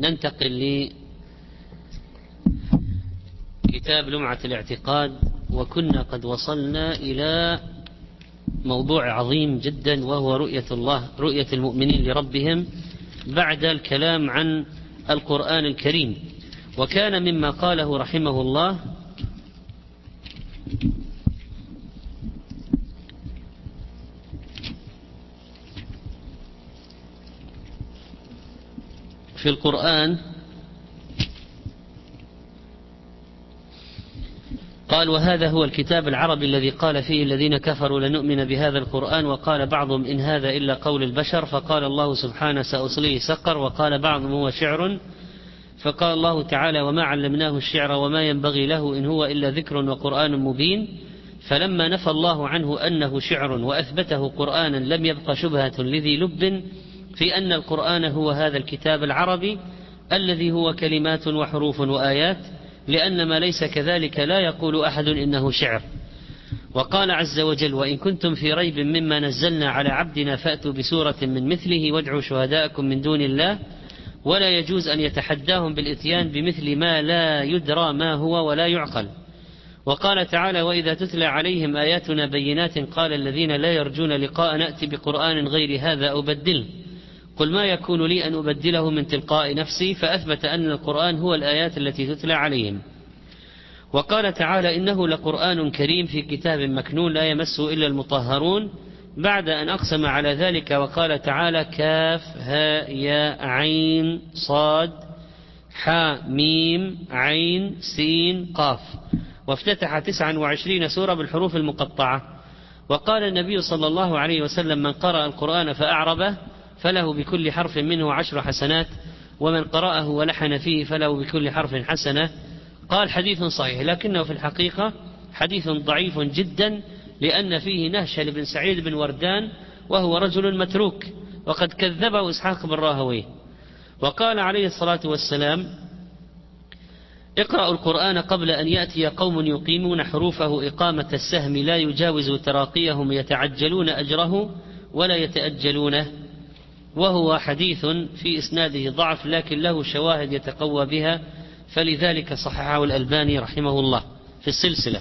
ننتقل لكتاب لمعة الاعتقاد وكنا قد وصلنا إلى موضوع عظيم جدا وهو رؤية الله رؤية المؤمنين لربهم بعد الكلام عن القرآن الكريم. وكان مما قاله رحمه الله في القرآن قال وهذا هو الكتاب العربي الذي قال فيه الذين كفروا لنؤمن بهذا القرآن وقال بعضهم إن هذا إلا قول البشر فقال الله سبحانه سأصليه سقر وقال بعضهم هو شعر فقال الله تعالى وما علمناه الشعر وما ينبغي له إن هو إلا ذكر وقرآن مبين فلما نفى الله عنه أنه شعر وأثبته قرآنا لم يبق شبهة لذي لب في أن القرآن هو هذا الكتاب العربي الذي هو كلمات وحروف وآيات لأن ما ليس كذلك لا يقول أحد إنه شعر. وقال عز وجل وإن كنتم في ريب مما نزلنا على عبدنا فأتوا بسورة من مثله وادعوا شهداءكم من دون الله ولا يجوز أن يتحداهم بالإتيان بمثل ما لا يدرى ما هو ولا يعقل وقال تعالى وإذا تتلى عليهم آياتنا بينات قال الذين لا يرجون لقاء نأتي بقرآن غير هذا أو بدله قل ما يكون لي أن أبدله من تلقاء نفسي فأثبت أن القرآن هو الآيات التي تتلى عليهم. وقال تعالى إنه لقرآن كريم في كتاب مكنون لا يمسه إلا المطهرون. بعد أن أقسم على ذلك وقال تعالى كاف ها يا عين صاد حا ميم عين سين قاف. وافتتح تسعا وعشرين سورة بالحروف المقطعة. وقال النبي صلى الله عليه وسلم من قرأ القرآن فأعربه فله بكل حرف منه عشر حسنات ومن قرأه ولحن فيه فله بكل حرف حسنة. قال حديث صحيح لكنه في الحقيقة حديث ضعيف جدا لأن فيه نهشل بن سعيد بن وردان وهو رجل متروك وقد كذبه إسحاق بن راهويه وقال عليه الصلاة والسلام اقرأوا القرآن قبل أن يأتي قوم يقيمون حروفه إقامة السهم لا يجاوز تراقيهم يتعجلون أجره ولا يتأجلونه. وهو حديث في إسناده ضعف لكن له شواهد يتقوى بها فلذلك صححه الألباني رحمه الله في السلسلة.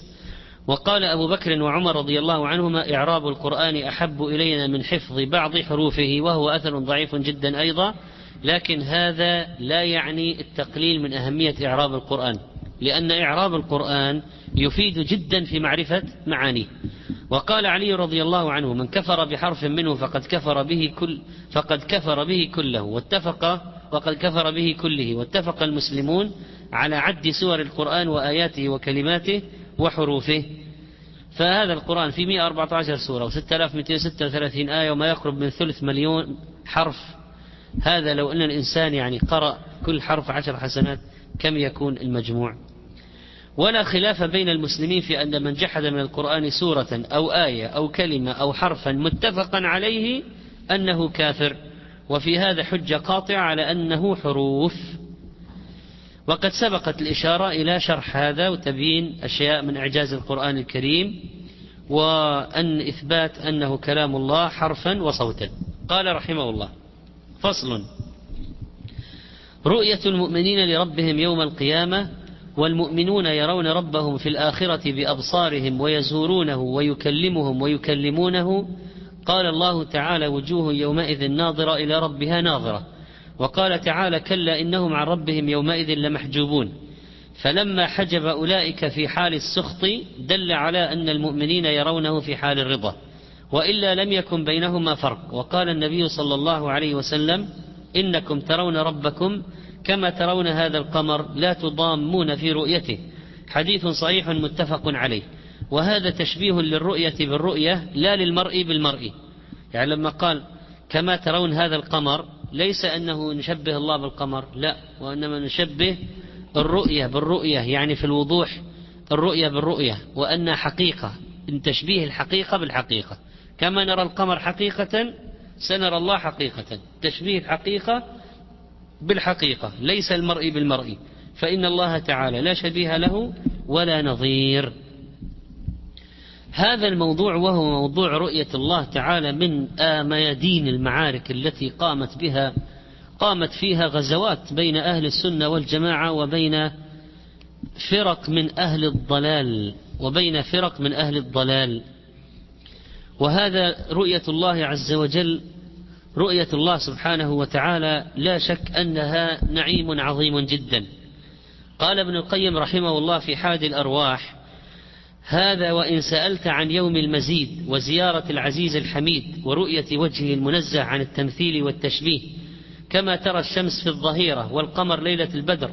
وقال أبو بكر وعمر رضي الله عنهما إعراب القرآن أحب إلينا من حفظ بعض حروفه وهو أثر ضعيف جدا أيضا لكن هذا لا يعني التقليل من أهمية إعراب القرآن. لأن إعراب القرآن يفيد جدا في معرفة معانيه. وقال علي رضي الله عنه من كفر بحرف منه فقد كفر به كل فقد كفر به كله واتفق وقد كفر به كله واتفق المسلمون على عد سور القرآن وآياته وكلماته وحروفه. فهذا القرآن في 114 سورة و6236 آية وما يقرب من ثلث مليون حرف. هذا لو أن الإنسان يعني قرأ كل حرف عشر حسنات كم يكون المجموع؟ ولا خلاف بين المسلمين في أن من جحد من القرآن سورة أو آية أو كلمة أو حرفا متفقا عليه أنه كافر. وفي هذا حجة قاطعة على أنه حروف. وقد سبقت الإشارة إلى شرح هذا وتبيين أشياء من إعجاز القرآن الكريم وأن إثبات أنه كلام الله حرفا وصوتا. قال رحمه الله فصل رؤية المؤمنين لربهم يوم القيامة والمؤمنون يرون ربهم في الآخرة بأبصارهم ويزورونه ويكلمهم ويكلمونه. قال الله تعالى وجوه يومئذ ناظرة إلى ربها ناظرة. وقال تعالى كلا إنهم عن ربهم يومئذ لمحجوبون. فلما حجب أولئك في حال السخط دل على أن المؤمنين يرونه في حال الرضا. وإلا لم يكن بينهما فرق. وقال النبي صلى الله عليه وسلم إنكم ترون ربكم كما ترون هذا القمر لا تضامون في رؤيته. حديث صحيح متفق عليه. وهذا تشبيه للرؤية بالرؤية لا للمرء بالمرء. يعني لما قال كما ترون هذا القمر ليس أنه نشبه الله بالقمر لا. وإنما نشبه الرؤية بالرؤية يعني في الوضوح الرؤية بالرؤية. وأن حقيقة إن تشبيه الحقيقة بالحقيقة. كما نرى القمر حقيقة سنرى الله حقيقة. تشبيه الحقيقة بالحقيقة ليس المرء بالمرء. فإن الله تعالى لا شبيه له ولا نظير. هذا الموضوع وهو موضوع رؤية الله تعالى من ميادين المعارك التي قامت بها قامت فيها غزوات بين أهل السنة والجماعة وبين فرق من أهل الضلال وبين فرق من أهل الضلال. وهذا رؤية الله عز وجل رؤية الله سبحانه وتعالى لا شك أنها نعيم عظيم جدا. قال ابن القيم رحمه الله في حاد الأرواح هذا وإن سألت عن يوم المزيد وزيارة العزيز الحميد ورؤية وجهه المنزه عن التمثيل والتشبيه كما ترى الشمس في الظهيرة والقمر ليلة البدر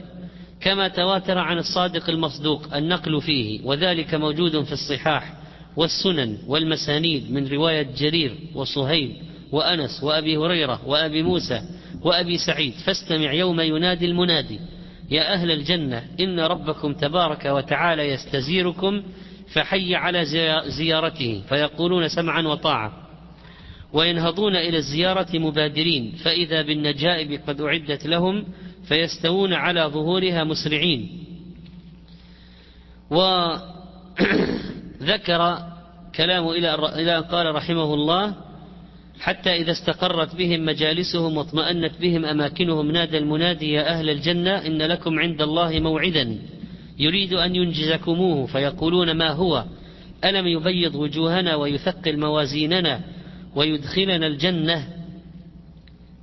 كما تواتر عن الصادق المصدوق النقل فيه وذلك موجود في الصحاح والسنن والمسانيد من رواية جرير وصهيب. وأنس وأبي هريرة وأبي موسى وأبي سعيد فاستمع يوم ينادي المنادي. يا أهل الجنة إن ربكم تبارك وتعالى يستزيركم فحي على زيارته. فيقولون سمعا وطاعة. وينهضون إلى الزيارة مبادرين. فإذا بالنجائب قد أعدت لهم فيستوون على ظهورها مسرعين. وذكر كلام إلى أن قال رحمه الله حتى إذا استقرت بهم مجالسهم واطمأنت بهم أماكنهم نادى المنادي يا أهل الجنة إن لكم عند الله موعدا يريد أن ينجزكموه فيقولون ما هو؟ ألم يبيض وجوهنا ويثقل موازيننا ويدخلنا الجنة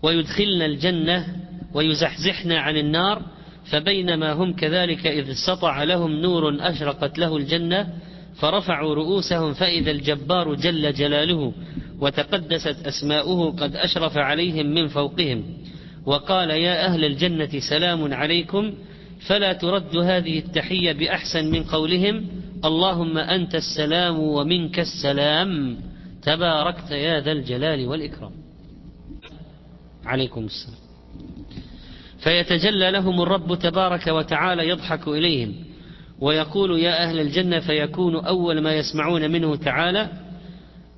ويدخلنا الجنة ويزحزحنا عن النار؟ فبينما هم كذلك إذ سطع لهم نور أشرقت له الجنة فرفعوا رؤوسهم فإذا الجبار جل جلاله وتقدست أسماؤه قد أشرف عليهم من فوقهم. وقال يا أهل الجنة سلام عليكم فلا ترد هذه التحية بأحسن من قولهم. اللهم أنت السلام ومنك السلام. تباركت يا ذا الجلال والإكرام. عليكم السلام. فيتجلى لهم الرب تبارك وتعالى يضحك إليهم ويقول يا أهل الجنة فيكون أول ما يسمعون منه تعالى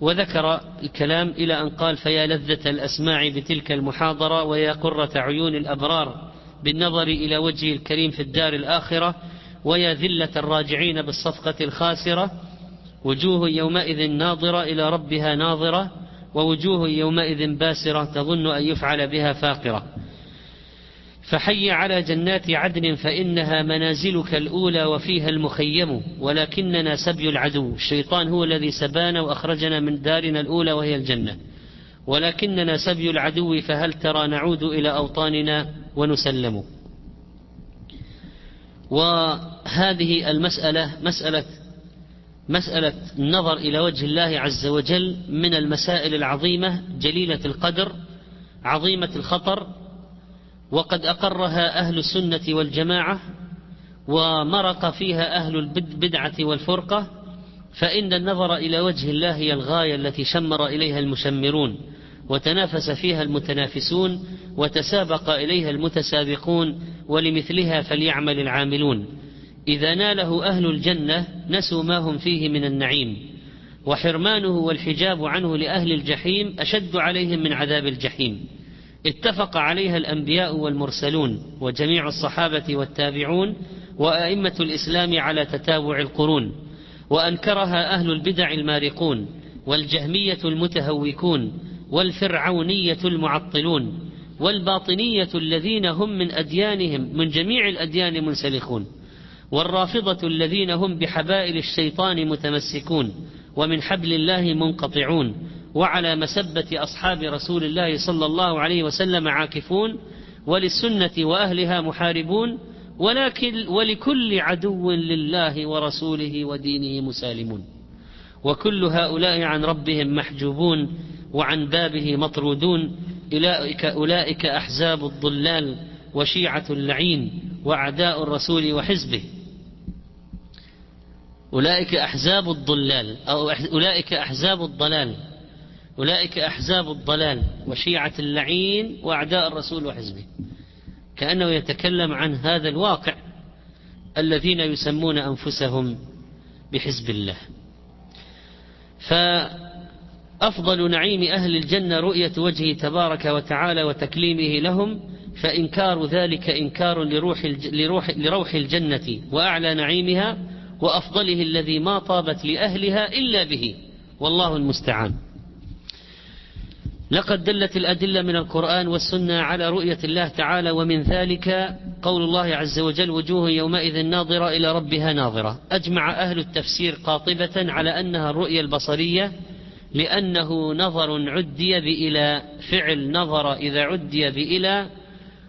وذكر الكلام إلى أن قال فيا لذة الأسماع بتلك المحاضرة ويا قرة عيون الأبرار بالنظر إلى وجهه الكريم في الدار الآخرة ويا ذلة الراجعين بالصفقة الخاسرة وجوه يومئذ ناظرة إلى ربها ناظرة ووجوه يومئذ باسرة تظن أن يفعل بها فاقرة. فحي على جنات عدن فإنها منازلك الأولى وفيها المخيم ولكننا سبي العدو. الشيطان هو الذي سبانا وأخرجنا من دارنا الأولى وهي الجنة. ولكننا سبي العدو فهل ترى نعود إلى أوطاننا ونسلم؟ وهذه المسألة مسألة مسألة النظر إلى وجه الله عز وجل من المسائل العظيمة جليلة القدر عظيمة الخطر وقد أقرها أهل السنة والجماعة ومرق فيها أهل البدعة والفرقة فإن النظر إلى وجه الله هي الغاية التي شمر إليها المشمرون وتنافس فيها المتنافسون وتسابق إليها المتسابقون ولمثلها فليعمل العاملون. إذا ناله أهل الجنة نسوا ما هم فيه من النعيم وحرمانه والحجاب عنه لأهل الجحيم أشد عليهم من عذاب الجحيم. اتفق عليها الأنبياء والمرسلون وجميع الصحابة والتابعون وأئمة الإسلام على تتابع القرون وأنكرها أهل البدع المارقون والجهمية المتهوكون والفرعونية المعطلون والباطنية الذين هم من أديانهم من جميع الأديان منسلخون والرافضة الذين هم بحبائل الشيطان متمسكون ومن حبل الله منقطعون. وعلى مسبة أصحاب رسول الله صلى الله عليه وسلم عاكفون وللسنة وأهلها محاربون ولكن ولكل عدو لله ورسوله ودينه مسالمون. وكل هؤلاء عن ربهم محجوبون وعن بابه مطرودون. أولئك, أولئك أحزاب الضلال وشيعة اللعين وأعداء الرسول وحزبه. أولئك أحزاب الضلال أو أولئك أحزاب الضلال. أولئك أحزاب الضلال وشيعة اللعين وأعداء الرسول وحزبه. كأنه يتكلم عن هذا الواقع الذين يسمون أنفسهم بحزب الله. فأفضل نعيم أهل الجنة رؤية وجهه تبارك وتعالى وتكليمه لهم فإنكار ذلك إنكار لروح, لروح, لروح الجنة وأعلى نعيمها وأفضله الذي ما طابت لأهلها إلا به والله المستعان. لقد دلت الأدلة من القرآن والسنة على رؤية الله تعالى ومن ذلك قول الله عز وجل وجوه يومئذ ناظرة إلى ربها ناظرة. أجمع أهل التفسير قاطبة على أنها الرؤية البصرية لأنه نظر عدي بإلى فعل نظر إذا عدي بإلى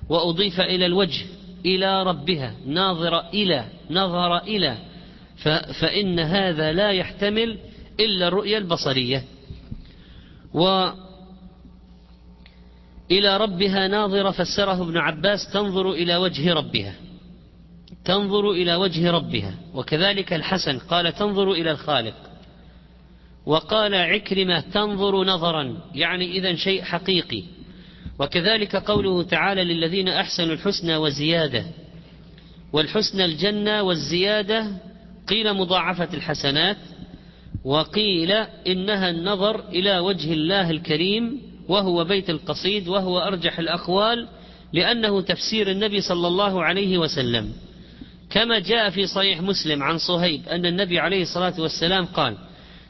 وأضيف إلى الوجه إلى ربها ناظر إلى نظر إلى. فإن هذا لا يحتمل إلا الرؤية البصرية. و إلى ربها ناظرة فسره ابن عباس تنظر إلى وجه ربها. تنظر إلى وجه ربها. وكذلك الحسن قال تنظر إلى الخالق. وقال عكرمة تنظر نظرا. يعني إذا شيء حقيقي. وكذلك قوله تعالى للذين أحسنوا الحسنى وزيادة. والحسنى الجنة والزيادة قيل مضاعفة الحسنات وقيل إنها النظر إلى وجه الله الكريم وهو بيت القصيد وهو أرجح الأقوال لأنه تفسير النبي صلى الله عليه وسلم. كما جاء في صحيح مسلم عن صهيب أن النبي عليه الصلاة والسلام قال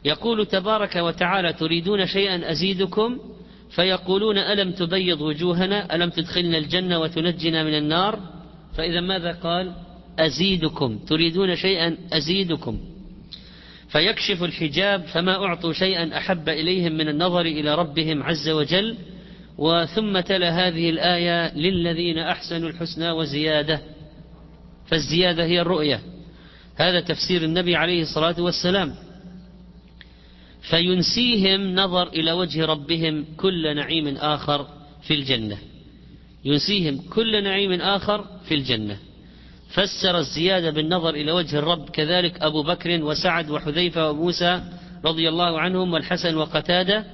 يقول تبارك وتعالى تريدون شيئا أزيدكم؟ فيقولون ألم تبيض وجوهنا؟ ألم تدخلنا الجنة وتنجنا من النار؟ فإذا ماذا قال؟ أزيدكم. تريدون شيئا أزيدكم. فيكشف الحجاب فما أعطوا شيئا أحب إليهم من النظر إلى ربهم عز وجل. وثم تلا هذه الآية للذين أحسنوا الحسنى وزيادة. فالزيادة هي الرؤية. هذا تفسير النبي عليه الصلاة والسلام. فينسيهم نظر إلى وجه ربهم كل نعيم آخر في الجنة. ينسيهم كل نعيم آخر في الجنة. فسر الزيادة بالنظر إلى وجه الرب كذلك أبو بكر وسعد وحذيفة وموسى رضي الله عنهم والحسن وقتادة.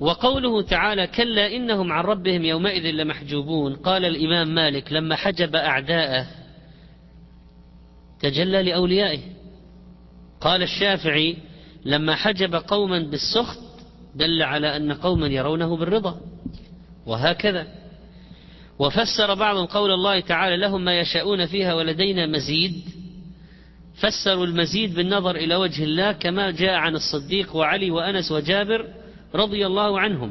وقوله تعالى كلا إنهم عن ربهم يومئذ لمحجوبون قال الإمام مالك لما حجب أعداءه تجلى لأوليائه قال الشافعي لما حجب قوما بالسخط دل على أن قوما يرونه بالرضا وهكذا. وفسر بعض قول الله تعالى لهم ما يشاءون فيها ولدينا مزيد. فسروا المزيد بالنظر إلى وجه الله كما جاء عن الصديق وعلي وأنس وجابر رضي الله عنهم.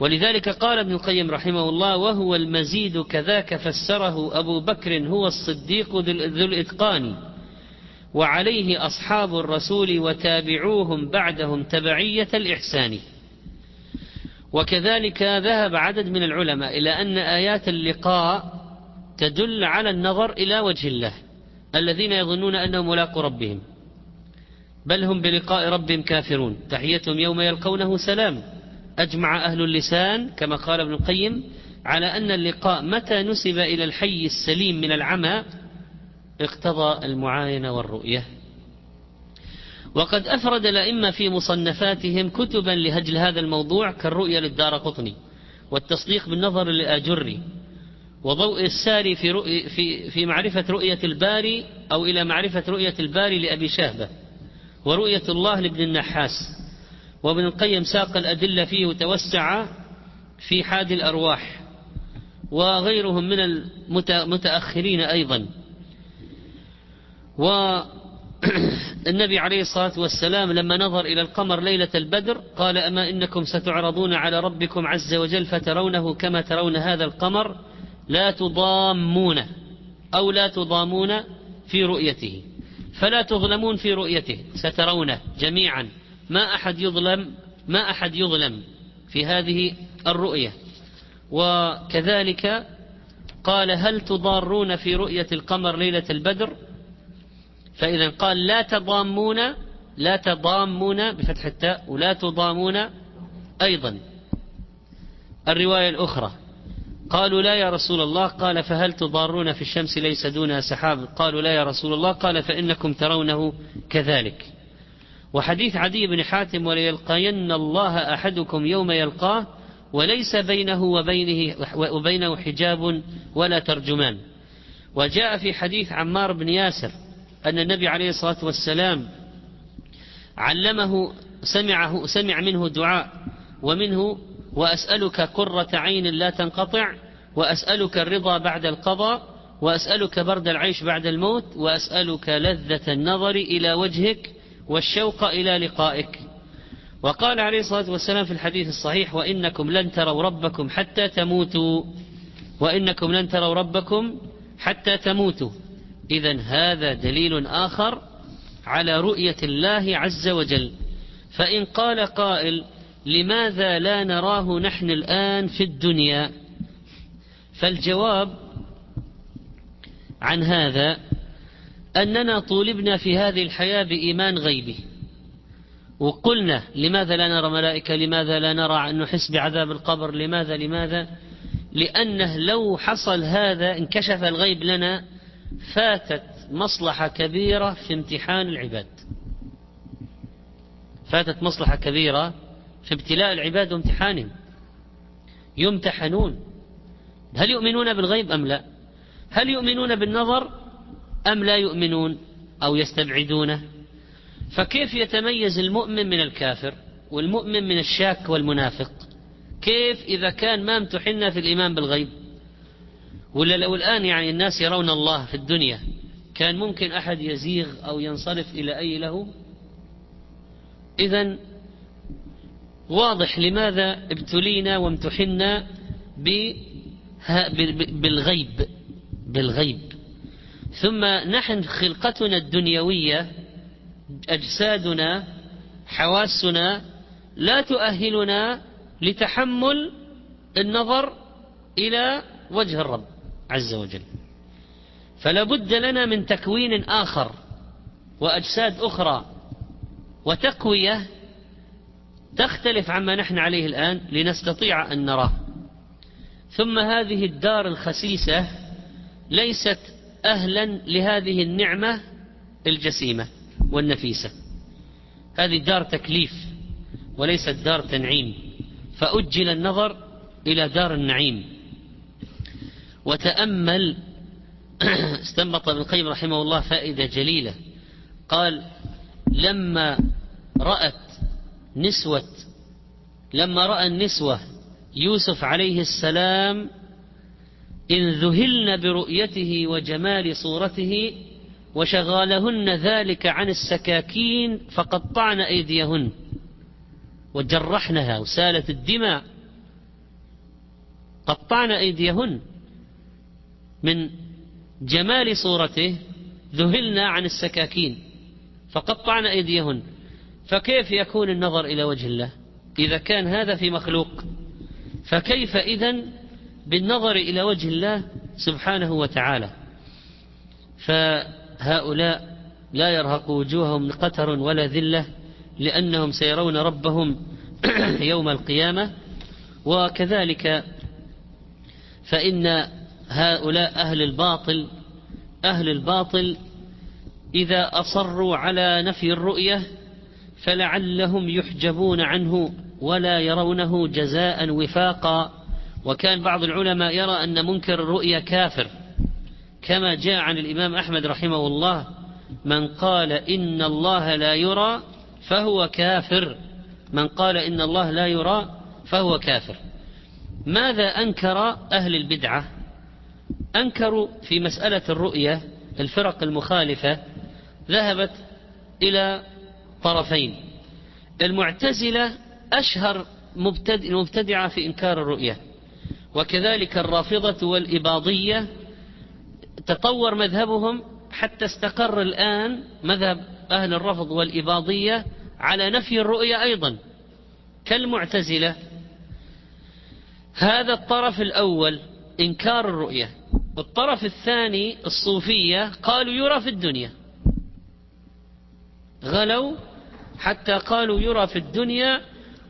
ولذلك قال ابن القيم رحمه الله وهو المزيد كذاك فسره أبو بكر هو الصديق ذو الإتقان. وعليه أصحاب الرسول وتابعوهم بعدهم تبعية الإحسان. وكذلك ذهب عدد من العلماء إلى أن آيات اللقاء تدل على النظر إلى وجه الله الذين يظنون أنهم ملاقوا ربهم بل هم بلقاء ربهم كافرون. تحيتهم يوم يلقونه سلام. أجمع أهل اللسان كما قال ابن القيم على أن اللقاء متى نسب إلى الحي السليم من العمى اقتضى المعاينة والرؤية. وقد أفرد الأئمة في مصنفاتهم كتبا لهجل هذا الموضوع كالرؤية للدار قطني والتصديق بالنظر للآجري وضوء الساري في, رؤي في, في معرفة رؤية الباري أو إلى معرفة رؤية الباري لأبي شهبة ورؤية الله لابن النحاس وابن القيم ساق الأدلة فيه وتوسع في حاد الأرواح وغيرهم من المتأخرين أيضا والنبي عليه الصلاة والسلام لما نظر إلى القمر ليلة البدر قال أما إنكم ستعرضون على ربكم عز وجل فترونه كما ترون هذا القمر لا تضامون أو لا تضامون في رؤيته. فلا تظلمون في رؤيته سترونه جميعا. ما أحد يظلم ما أحد يظلم في هذه الرؤية. وكذلك قال هل تضارون في رؤية القمر ليلة البدر؟ فإذا قال لا تضامون لا تضامون بفتح التاء ولا تضامون أيضا. الرواية الأخرى قالوا لا يا رسول الله قال فهل تضارون في الشمس ليس دونها سحاب؟ قالوا لا يا رسول الله قال فإنكم ترونه كذلك. وحديث عدي بن حاتم وليلقين الله أحدكم يوم يلقاه وليس بينه وبينه, وبينه حجاب ولا ترجمان. وجاء في حديث عمار بن ياسر أن النبي عليه الصلاة والسلام علمه سمعه سمع منه دعاء ومنه وأسألك قرة عين لا تنقطع وأسألك الرضا بعد القضاء وأسألك برد العيش بعد الموت وأسألك لذة النظر إلى وجهك والشوق إلى لقائك. وقال عليه الصلاة والسلام في الحديث الصحيح وإنكم لن تروا ربكم حتى تموتوا وإنكم لن تروا ربكم حتى تموتوا. إذا هذا دليل آخر على رؤية الله عز وجل. فإن قال قائل لماذا لا نراه نحن الآن في الدنيا؟ فالجواب عن هذا أننا طولبنا في هذه الحياة بإيمان غيبي. وقلنا لماذا لا نرى ملائكة؟ لماذا لا نرى أن نحس بعذاب القبر؟ لماذا؟ لماذا؟ لأنه لو حصل هذا انكشف الغيب لنا فاتت مصلحة كبيرة في امتحان العباد. فاتت مصلحة كبيرة في ابتلاء العباد وامتحانهم. يمتحنون. هل يؤمنون بالغيب أم لا؟ هل يؤمنون بالنظر أم لا يؤمنون أو يستبعدونه؟ فكيف يتميز المؤمن من الكافر والمؤمن من الشاك والمنافق؟ كيف إذا كان ما امتحنا في الإيمان بالغيب؟ ولا لو الآن يعني الناس يرون الله في الدنيا كان ممكن أحد يزيغ أو ينصرف إلى أي له؟ إذا واضح لماذا ابتلينا وامتحنا بالغيب بالغيب. ثم نحن خلقتنا الدنيوية أجسادنا حواسنا لا تؤهلنا لتحمل النظر إلى وجه الرب. عز وجل. فلا بد لنا من تكوين آخر وأجساد أخرى وتقوية تختلف عما نحن عليه الآن لنستطيع أن نراه. ثم هذه الدار الخسيسة ليست أهلا لهذه النعمة الجسيمة والنفيسة. هذه دار تكليف وليست دار تنعيم. فأجل النظر إلى دار النعيم. وتأمل. استنبط ابن القيم رحمه الله فائدة جليلة. قال لما رأت نسوة لما رأى النسوة يوسف عليه السلام إن ذهلن برؤيته وجمال صورته وشغالهن ذلك عن السكاكين فقطعن أيديهن وجرحنها وسالت الدماء قطعن أيديهن من جمال صورته ذهلنا عن السكاكين فقطعن أيديهن. فكيف يكون النظر إلى وجه الله؟ إذا كان هذا في مخلوق فكيف إذن بالنظر إلى وجه الله سبحانه وتعالى؟ فهؤلاء لا يرهق وجوههم قتر ولا ذلة لأنهم سيرون ربهم يوم القيامة. وكذلك فإن هؤلاء أهل الباطل أهل الباطل إذا أصروا على نفي الرؤية فلعلهم يحجبون عنه ولا يرونه جزاء وفاقا. وكان بعض العلماء يرى أن منكر الرؤيا كافر. كما جاء عن الإمام أحمد رحمه الله من قال إن الله لا يرى فهو كافر. من قال إن الله لا يرى فهو كافر. ماذا أنكر أهل البدعة؟ أنكروا في مسألة الرؤية الفرق المخالفة ذهبت إلى طرفين. المعتزلة أشهر مبتدعة في إنكار الرؤية. وكذلك الرافضة والإباضية تطور مذهبهم حتى استقر الآن مذهب أهل الرفض والإباضية على نفي الرؤية أيضا. كالمعتزلة هذا الطرف الأول إنكار الرؤية. والطرف الثاني الصوفية قالوا يرى في الدنيا. غلوا حتى قالوا يرى في الدنيا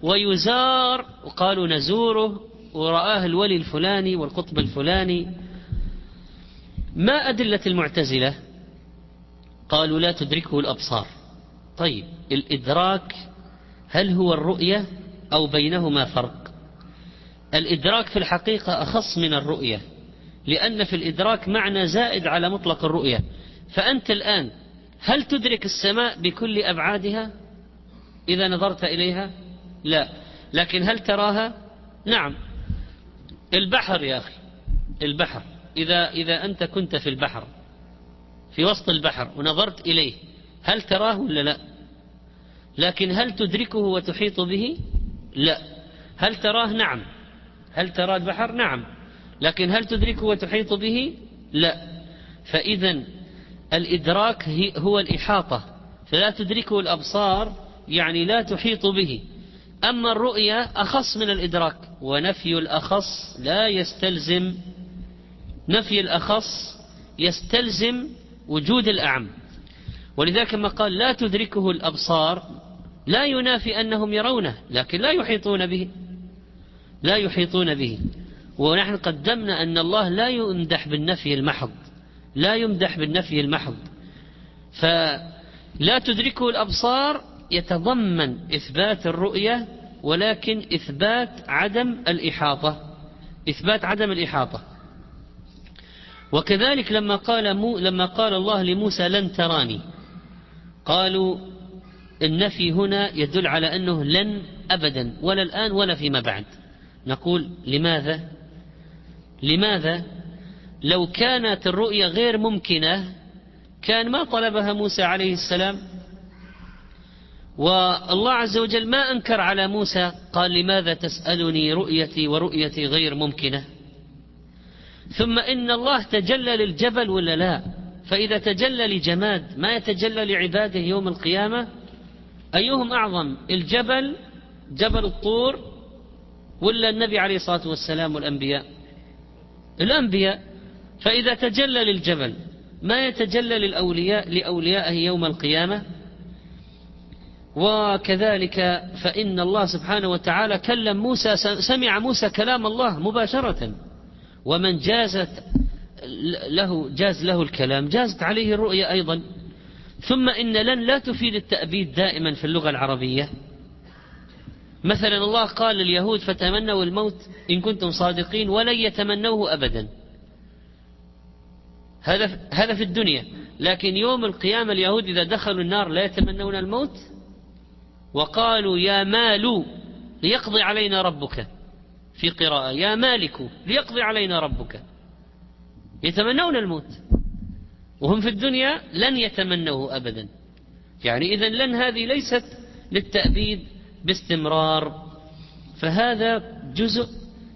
ويزار وقالوا نزوره ورآه الولي الفلاني والقطب الفلاني. ما أدلة المعتزلة؟ قالوا لا تدركه الأبصار. طيب الإدراك هل هو الرؤية أو بينهما فرق؟ الإدراك في الحقيقة أخص من الرؤية. لأن في الإدراك معنى زائد على مطلق الرؤية. فأنت الآن هل تدرك السماء بكل أبعادها؟ إذا نظرت إليها؟ لا. لكن هل تراها؟ نعم. البحر يا أخي. البحر. إذا, إذا أنت كنت في البحر في وسط البحر ونظرت إليه هل تراه ولا لا؟ لكن هل تدركه وتحيط به؟ لا. هل تراه؟ نعم. هل ترى البحر؟ نعم. لكن هل تدركه وتحيط به؟ لا. فإذا الإدراك هو الإحاطة. فلا تدركه الأبصار يعني لا تحيط به. أما الرؤية أخص من الإدراك. ونفي الأخص لا يستلزم. نفي الأخص يستلزم وجود الأعم. ولذلك ما قال لا تدركه الأبصار. لا ينافي أنهم يرونه لكن لا يحيطون به. لا يحيطون به. ونحن قدمنا أن الله لا يمدح بالنفي المحض لا يمدح بالنفي المحض. فلا تدركه الأبصار يتضمن إثبات الرؤية ولكن إثبات عدم الإحاطة إثبات عدم الإحاطة. وكذلك لما قال مو لما قال الله لموسى لن تراني قالوا النفي هنا يدل على أنه لن أبدا ولا الآن ولا فيما بعد. نقول لماذا؟ لماذا؟ لو كانت الرؤية غير ممكنة كان ما طلبها موسى عليه السلام. والله عز وجل ما أنكر على موسى قال لماذا تسألني رؤيتي ورؤيتي غير ممكنة؟ ثم إن الله تجلى للجبل ولا لا؟ فإذا تجلى لجماد ما يتجلى لعباده يوم القيامة؟ أيهم أعظم الجبل جبل الطور ولا النبي عليه الصلاة والسلام والأنبياء؟ الأنبياء فإذا تجلى للجبل ما يتجلى للأولياء لأوليائه يوم القيامة؟ وكذلك فإن الله سبحانه وتعالى كلم موسى سمع موسى كلام الله مباشرة. ومن جازت له جاز له الكلام جازت عليه الرؤيا أيضا. ثم إن لن لا تفيد التأبيد دائما في اللغة العربية. مثلا الله قال لليهود فتمنوا الموت إن كنتم صادقين ولن يتمنوه أبدا هذا هذا في الدنيا. لكن يوم القيامة اليهود إذا دخلوا النار لا يتمنون الموت؟ وقالوا يا مال ليقضي علينا ربك في قراءة. يا مالك ليقضي علينا ربك يتمنون الموت. وهم في الدنيا لن يتمنوه أبدا. يعني إذا لن هذه ليست للتأبيد باستمرار فهذا جزء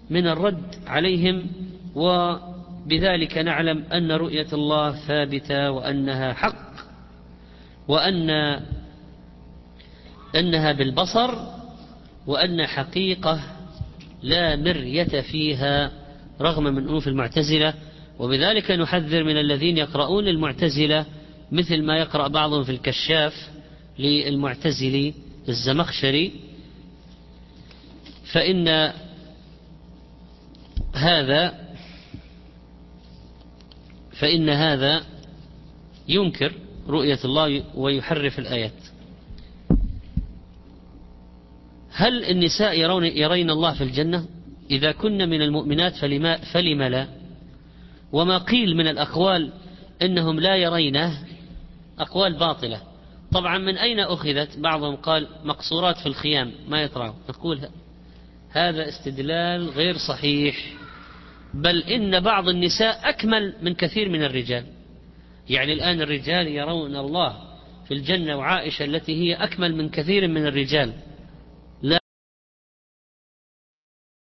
من الرد عليهم وبذلك نعلم أن رؤية الله ثابتة وأنها حق وأن أنها بالبصر وأن حقيقة لا مرية فيها رغم من أنوف المعتزلة. وبذلك نحذر من الذين يقرؤون المعتزلة مثل ما يقرأ بعضهم في الكشاف للمعتزلي. الزمخشري فإن هذا فإن هذا ينكر رؤية الله ويحرف الآيات. هل النساء يرون يرين الله في الجنة؟ إذا كن من المؤمنات فلما, فلم لا؟ وما قيل من الأقوال إنهم لا يرينه؟ أقوال باطلة. طبعا من أين أخذت؟ بعضهم قال مقصورات في الخيام ما يطرعوا نقول هذا استدلال غير صحيح. بل إن بعض النساء أكمل من كثير من الرجال. يعني الآن الرجال يرون الله في الجنة وعائشة التي هي أكمل من كثير من الرجال.